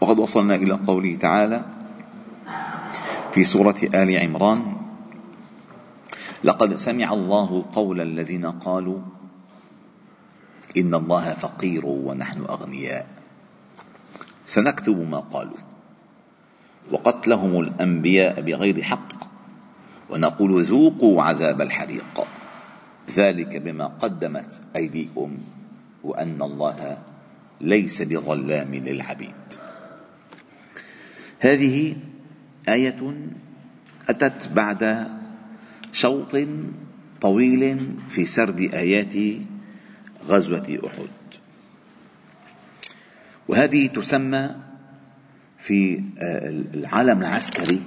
وقد وصلنا إلى قوله تعالى في سورة آل عمران لقد سمع الله قول الذين قالوا إن الله فقير ونحن أغنياء. سنكتب ما قالوا وقتلهم الأنبياء بغير حق ونقول ذوقوا عذاب الحريق. ذلك بما قدمت ايديكم وأن الله ليس بظلام للعبيد. هذه آية أتت بعد شوط طويل في سرد آيات غزوة أحد. وهذه تسمى في العالم العسكري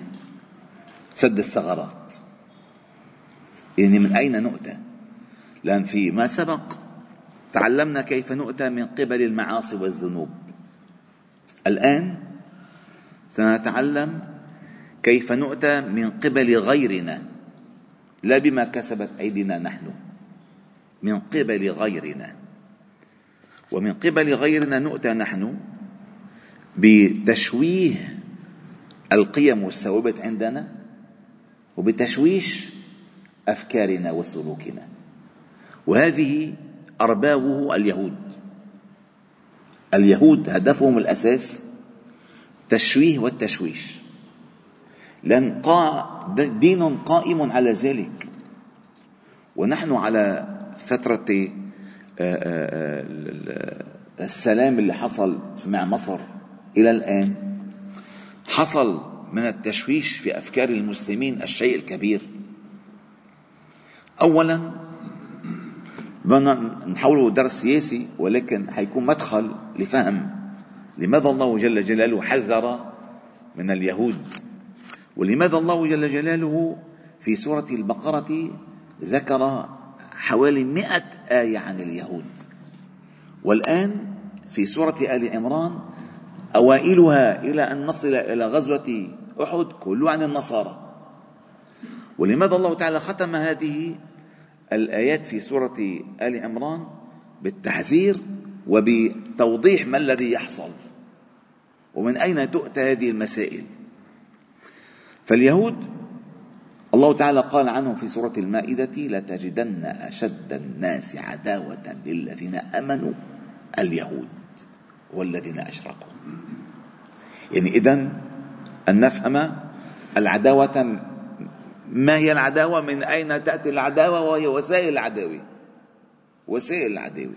سد الثغرات. يعني من أين نؤتى؟ لأن في ما سبق تعلمنا كيف نؤتى من قبل المعاصي والذنوب. الآن سنتعلم كيف نؤتى من قبل غيرنا لا بما كسبت أيدينا نحن من قبل غيرنا. ومن قبل غيرنا نؤتى نحن بتشويه القيم والثوابت عندنا وبتشويش أفكارنا وسلوكنا. وهذه أربابه اليهود. اليهود هدفهم الأساس تشويه والتشويش. لأن دين قائم على ذلك. ونحن على فترة آه، آه، آه، السلام اللي حصل مع مصر إلى الآن حصل من التشويش في أفكار المسلمين الشيء الكبير. اولا بدنا نحوله درس سياسي ولكن حيكون مدخل لفهم لماذا الله جل جلاله حذر من اليهود؟ ولماذا الله جل جلاله في سورة البقرة ذكر حوالي مئة آية عن اليهود؟ والآن في سورة آل عمران أوائلها إلى أن نصل إلى غزوة أحد كله عن النصارى. ولماذا الله تعالى ختم هذه الآيات في سورة آل عمران بالتحذير وبتوضيح ما الذي يحصل؟ ومن أين تؤتى هذه المسائل؟ فاليهود الله تعالى قال عنهم في سورة المائدة لتجدن أشد الناس عداوة للذين آمنوا اليهود والذين أشركوا. يعني إذا أن نفهم العداوة ما هي العداوة؟ من أين تأتي العداوة؟ وهي وسائل العداوة. وسائل العداوة.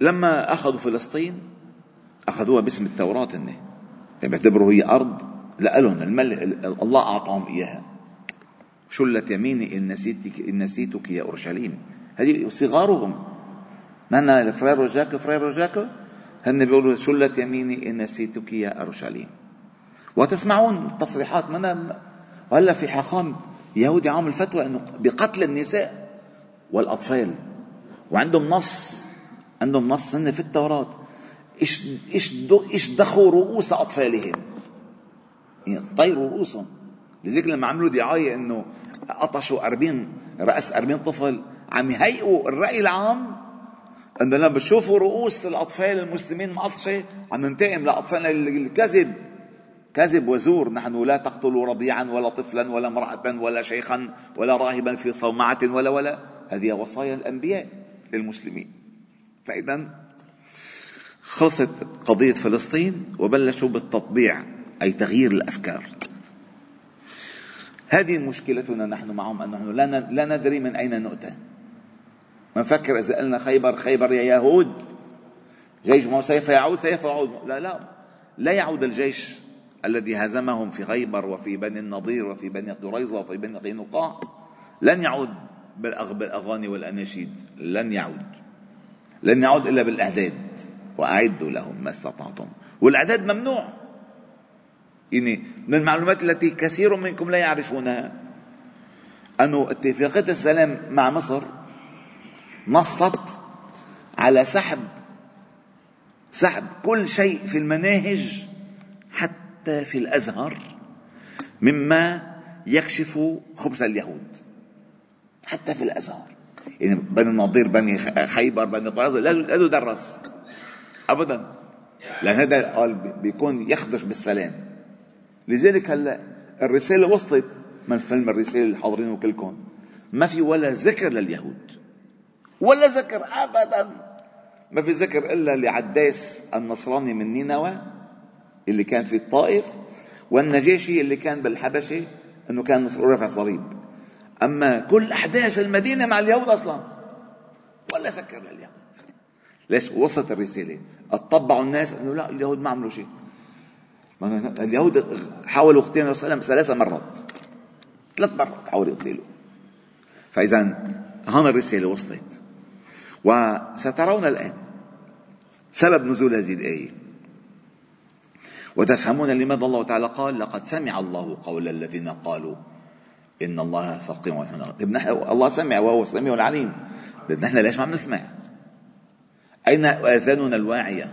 فلما أخذوا فلسطين أخذوها باسم التوراة هن يعني بيعتبروا هي أرض لهم الملك الله أعطاهم إياها. شلت يميني؟ إن نسيتك إن نسيتك يا أورشليم. هذه صغارهم. من فرير رجاك فرير رجاك هن بيقولوا شلت يميني؟ إن نسيتك يا أورشليم. وتسمعون تصريحات من وهلا في حاخام يهودي عامل فتوى إنه بقتل النساء والأطفال. وعندهم نص عندهم نص هن في التوراة. إيش إيش إيش دخوا رؤوس أطفالهم؟ يعني طيروا رؤوسهم. لذلك لما عملوا دعاية إنه قطشوا 40 رأس 40 طفل عم يهيئوا الرأي العام إنه لما بتشوفوا رؤوس الأطفال المسلمين مقطشة عم ننتقم لأطفالنا الكذب كذب وزور. نحن لا تقتلوا رضيعا ولا طفلا ولا امرأة ولا شيخا ولا راهبا في صومعة ولا ولا. هذه وصايا الأنبياء للمسلمين. فإذا خلصت قضية فلسطين وبلشوا بالتطبيع أي تغيير الأفكار. هذه مشكلتنا نحن معهم أنه لا ندري من أين نؤتى. نفكر إذا قلنا خيبر خيبر يا يهود. جيش ما سيف يعود سيف يعود. لا لا لا يعود الجيش الذي هزمهم في خيبر وفي بني النضير وفي بني قريظة وفي بني قينقاع. لن يعود بالأغاني والأناشيد. لن يعود. لن يعود إلا بالأعداد. وأعدوا لهم ما استطعتم. والإعداد ممنوع. يعني من المعلومات التي كثير منكم لا يعرفونها. أنه اتفاقية السلام مع مصر نصت على سحب سحب كل شيء في المناهج حتى في الأزهر مما يكشف خبث اليهود. حتى في الأزهر. يعني بني النضير بني خيبر بني قريظة لا يدرس ابدا. لأن هذا قال بيكون يخدش بالسلام. لذلك هلا الرسالة وصلت من فيلم الرسالة الحاضرين وكلكم. ما في ولا ذكر لليهود. ولا ذكر ابدا. ما في ذكر إلا لعداس النصراني من نينوى اللي كان في الطائف والنجاشي اللي كان بالحبشة إنه كان رافع صليب. أما كل أحداث المدينة مع اليهود أصلا. ولا ذكر لليهود ليش؟ وصلت الرسالة. أتطبعوا الناس إنه لا اليهود ما عملوا شيء. اليهود حاولوا اغتيال الرسول ثلاث مرات. ثلاث مرات حاولوا يقتلوا. فاذا هون الرسالة وصلت. وسترون الآن سبب نزول هذه الآية. وتفهمون لماذا الله تعالى قال لقد سمع الله قول الذين قالوا إن الله فقير ونحن طيب الله سمع وهو السميع العليم. نحن ليش ما بنسمع؟ أين آذاننا الواعية؟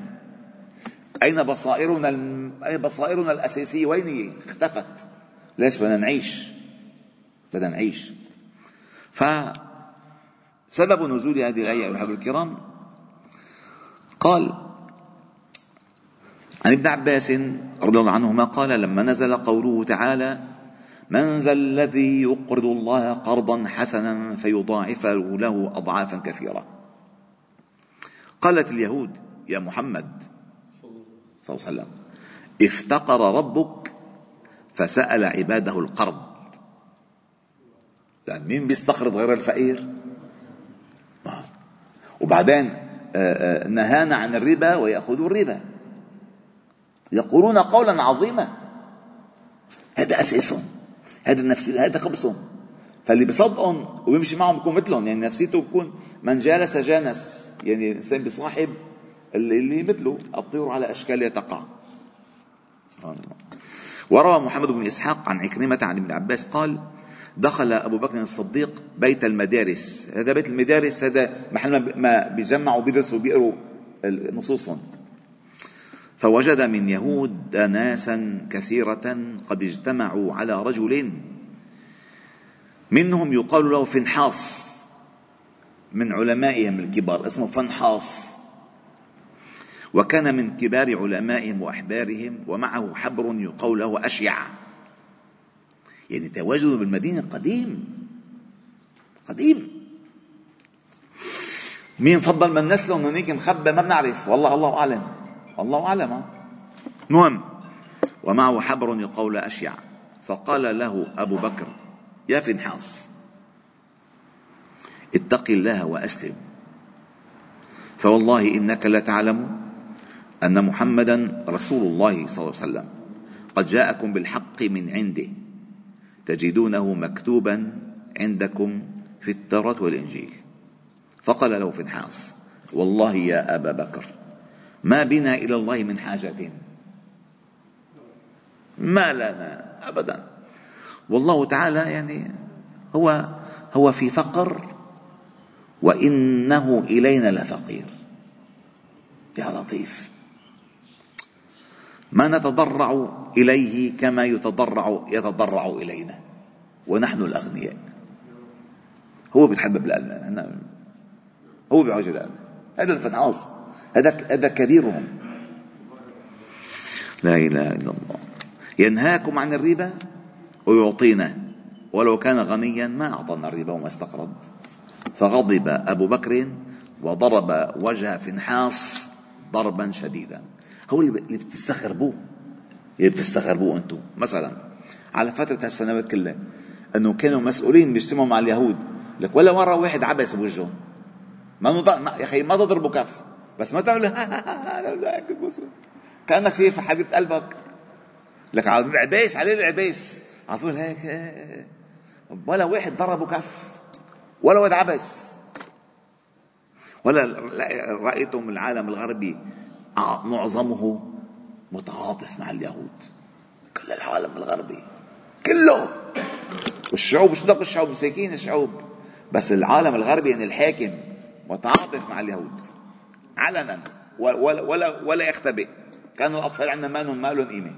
أين بصائرنا أين بصائرنا الأساسية؟ وين هي؟ اختفت. ليش بدنا نعيش؟ بدنا نعيش. ف سبب نزول هذه الآية أيها الكرام قال عن ابن عباس رضي الله عنهما قال لما نزل قوله تعالى من ذا الذي يقرض الله قرضا حسنا فيضاعفه له أضعافا كثيرة. قالت اليهود يا محمد صلى الله عليه وسلم افتقر ربك فسأل عباده القرض. لأن مين بيستقرض غير الفقير؟ وبعدين آه، آه، نهانا عن الربا ويأخذوا الربا. يقولون قولا عظيما. هذا أساسهم. هذا نفسي هذا خبصهم. فاللي بصدقهم وبيمشي معهم بيكون مثلهم. يعني نفسيته بيكون من جالس جانس. يعني الإنسان بصاحب اللي, مثله الطيور على اشكالها تقع وروى محمد بن إسحاق عن عكرمة عن ابن عباس قال دخل أبو بكر الصديق بيت المدارس. هذا بيت المدارس هذا محل ما بيجمعوا بيدرسوا بيقروا نصوصهم. فوجد من يهود ناسا كثيرة قد اجتمعوا على رجل منهم يقال له فنحاص من علمائهم الكبار اسمه فنحاص وكان من كبار علمائهم وأحبارهم ومعه حبر يقال له أشيع. يعني تواجده بالمدينة قديم قديم. مين فضل من نسله هنيك مخبى ما بنعرف والله الله أعلم. الله أعلم. المهم. ومعه حبر يقول أشيع. فقال له أبو بكر يا فنحاس اتق الله وأسلم. فوالله إنك لتعلم أن محمدا رسول الله صلى الله عليه وسلم قد جاءكم بالحق من عنده تجدونه مكتوبا عندكم في التوراة والإنجيل. فقال له فنحاس والله يا أبا بكر ما بنا إلى الله من حاجة. ما لنا أبدا. والله تعالى يعني هو هو في فقر وإنه إلينا لفقير. يا لطيف. ما نتضرع إليه كما يتضرع يتضرع إلينا. ونحن الأغنياء. هو بيتحبب لنا هو بيعجب لنا هذا الفنعاص هذا هذا كبيرهم لا إله إلا الله. ينهاكم عن الربا ويعطينا. ولو كان غنيا ما أعطانا الربا وما استقرض. فغضب أبو بكر وضرب وجه فنحاس ضربا شديدا. هو اللي بتستغربوه. اللي بتستغربوه أنتم. مثلا على فترة هالسنوات كلها أنه كانوا مسؤولين بيجتمعوا مع اليهود. لك ولا مرة واحد عبس بوجههم. ما يا أخي ما تضربوا كف. بس ما تعمل كأنك شايف حبيبة قلبك. لك العباس عليه العباس على طول هيك ولا واحد ضربه كف. ولا واحد عبس. ولا رايتم العالم الغربي. معظمه متعاطف مع اليهود. كل العالم الغربي. كله. والشعوب شو الشعوب مساكين الشعوب. بس العالم الغربي يعني الحاكم متعاطف مع اليهود. علنا. ولا ولا ولا يختبئ. كان الأطفال عندنا ما لهم ما لهم قيمه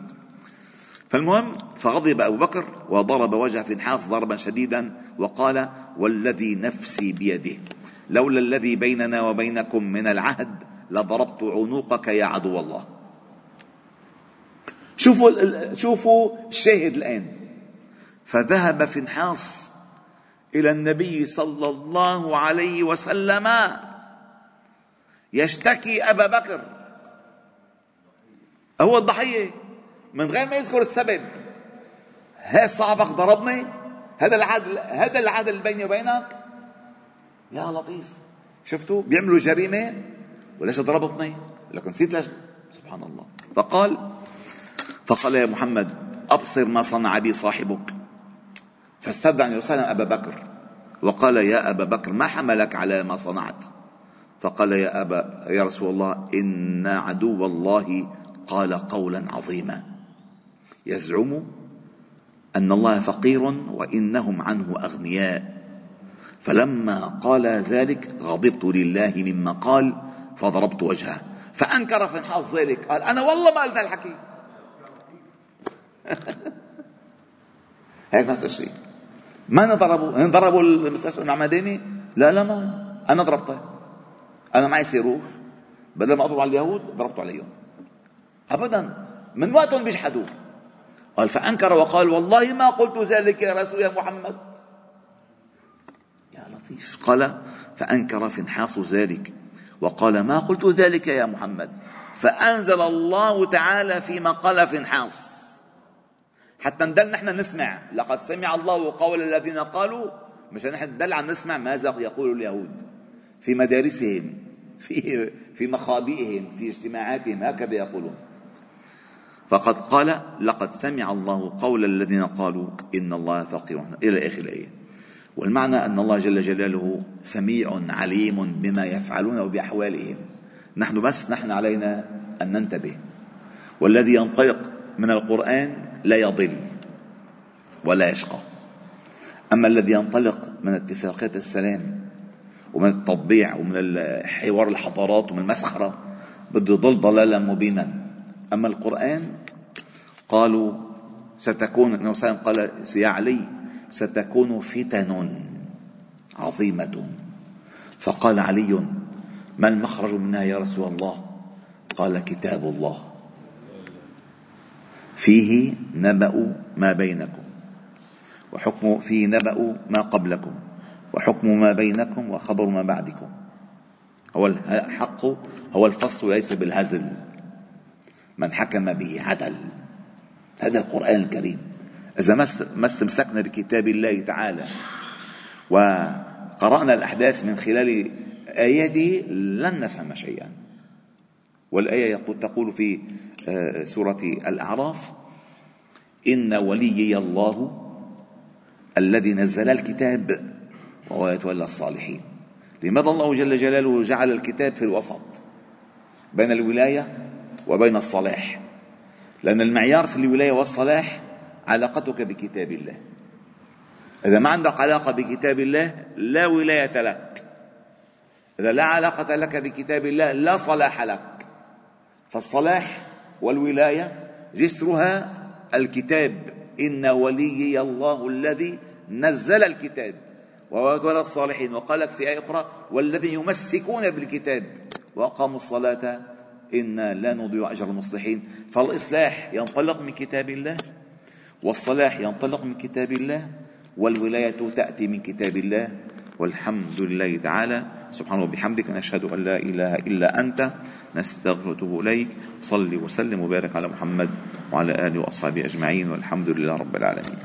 فالمهم فغضب أبو بكر وضرب وجه فنحاس ضربا شديدا وقال والذي نفسي بيده. لولا الذي بيننا وبينكم من العهد لضربت عنقك يا عدو الله. شوفوا شوفوا الشاهد الآن. فذهب فنحاس إلى النبي صلى الله عليه وسلم يشتكي أبا بكر. هو الضحية. من غير ما يذكر السبب. ها صاحبك ضربني هذا العدل هذا العدل بيني وبينك. يا لطيف. شفتوا؟ بيعملوا جريمة وليش ضربتني لكن نسيت ليش. سبحان الله. فقال فقال يا محمد أبصر ما صنع بي صاحبك. فاستدعى النبي صلى الله عليه وسلم أبا بكر. وقال يا أبا بكر ما حملك على ما صنعت؟ فقال يا أبا يا رسول الله إن عدو الله قال قولا عظيما. يزعم أن الله فقير وإنهم عنه أغنياء. فلما قال ذلك غضبت لله مما قال فضربت وجهه. فأنكر فانحاز ذلك قال أنا والله ما قلنا الحكي هيك نفس الشيء. ما نضربوا؟ ضربوا المستشفى المعمداني لا لا ما. أنا ضربته. أنا معي صاروخ بدل ما أضرب على اليهود ضربت عليهم ابدا. من وقتهم بيجحدوا قال فأنكر وقال والله ما قلت ذلك يا رسول يا محمد. يا لطيف. قال فأنكر فنحاس ذلك. وقال ما قلت ذلك يا محمد. فأنزل الله تعالى فيما قال فنحاس حتى ندل نحن نسمع. لقد سمع الله قول الذين قالوا مشان نحن ندل عم نسمع ماذا يقول اليهود. في مدارسهم في في مخابئهم في اجتماعاتهم هكذا يقولون. فقد قال لقد سمع الله قول الذين قالوا إن الله فقير. إلى آخر الآية. والمعنى أن الله جل جلاله سميع عليم بما يفعلون وبأحوالهم. نحن بس نحن علينا أن ننتبه. والذي ينطلق من القرآن لا يضل ولا يشقى. أما الذي ينطلق من اتفاقيات السلام ومن التطبيع ومن حوار الحضارات ومن المسخرة بده يضل ضلالا مبينا. أما القرآن قالوا ستكون النبي صلى الله عليه وسلم قال يا علي ستكون فتن عظيمه. فقال علي ما المخرج منها يا رسول الله؟ قال كتاب الله. فيه نبأ ما بينكم وحكم فيه نبأ ما قبلكم. وحكم ما بينكم وخبر ما بعدكم. هو الحق هو الفصل ليس بالهزل. من حكم به عدل. هذا القرآن الكريم. إذا ما استمسكنا بكتاب الله تعالى وقرأنا الأحداث من خلال آياته لن نفهم شيئا. والآية يقول تقول في آه، سورة الأعراف إن وليي الله الذي نزل الكتاب وهو يتولى الصالحين. لماذا الله جل جلاله جعل الكتاب في الوسط بين الولاية وبين الصلاح؟ لأن المعيار في الولاية والصلاح علاقتك بكتاب الله. إذا ما عندك علاقة بكتاب الله لا ولاية لك. إذا لا علاقة لك بكتاب الله لا صلاح لك. فالصلاح والولاية جسرها الكتاب. إن وليي الله الذي نزل الكتاب. وولى الصالحين. وقالت في آية أخرى والذين يمسكون بالكتاب وأقاموا الصلاة إنا لا نضيع أجر المصلحين. فالإصلاح ينطلق من كتاب الله والصلاح ينطلق من كتاب الله والولاية تأتي من كتاب الله. والحمد لله تعالى. سبحانه وبحمدك. نشهد أن لا إله إلا أنت. نستغفر ونتوب إليك. صلي وسلم وبارك على محمد وعلى آله وأصحابه أجمعين. والحمد لله رب العالمين.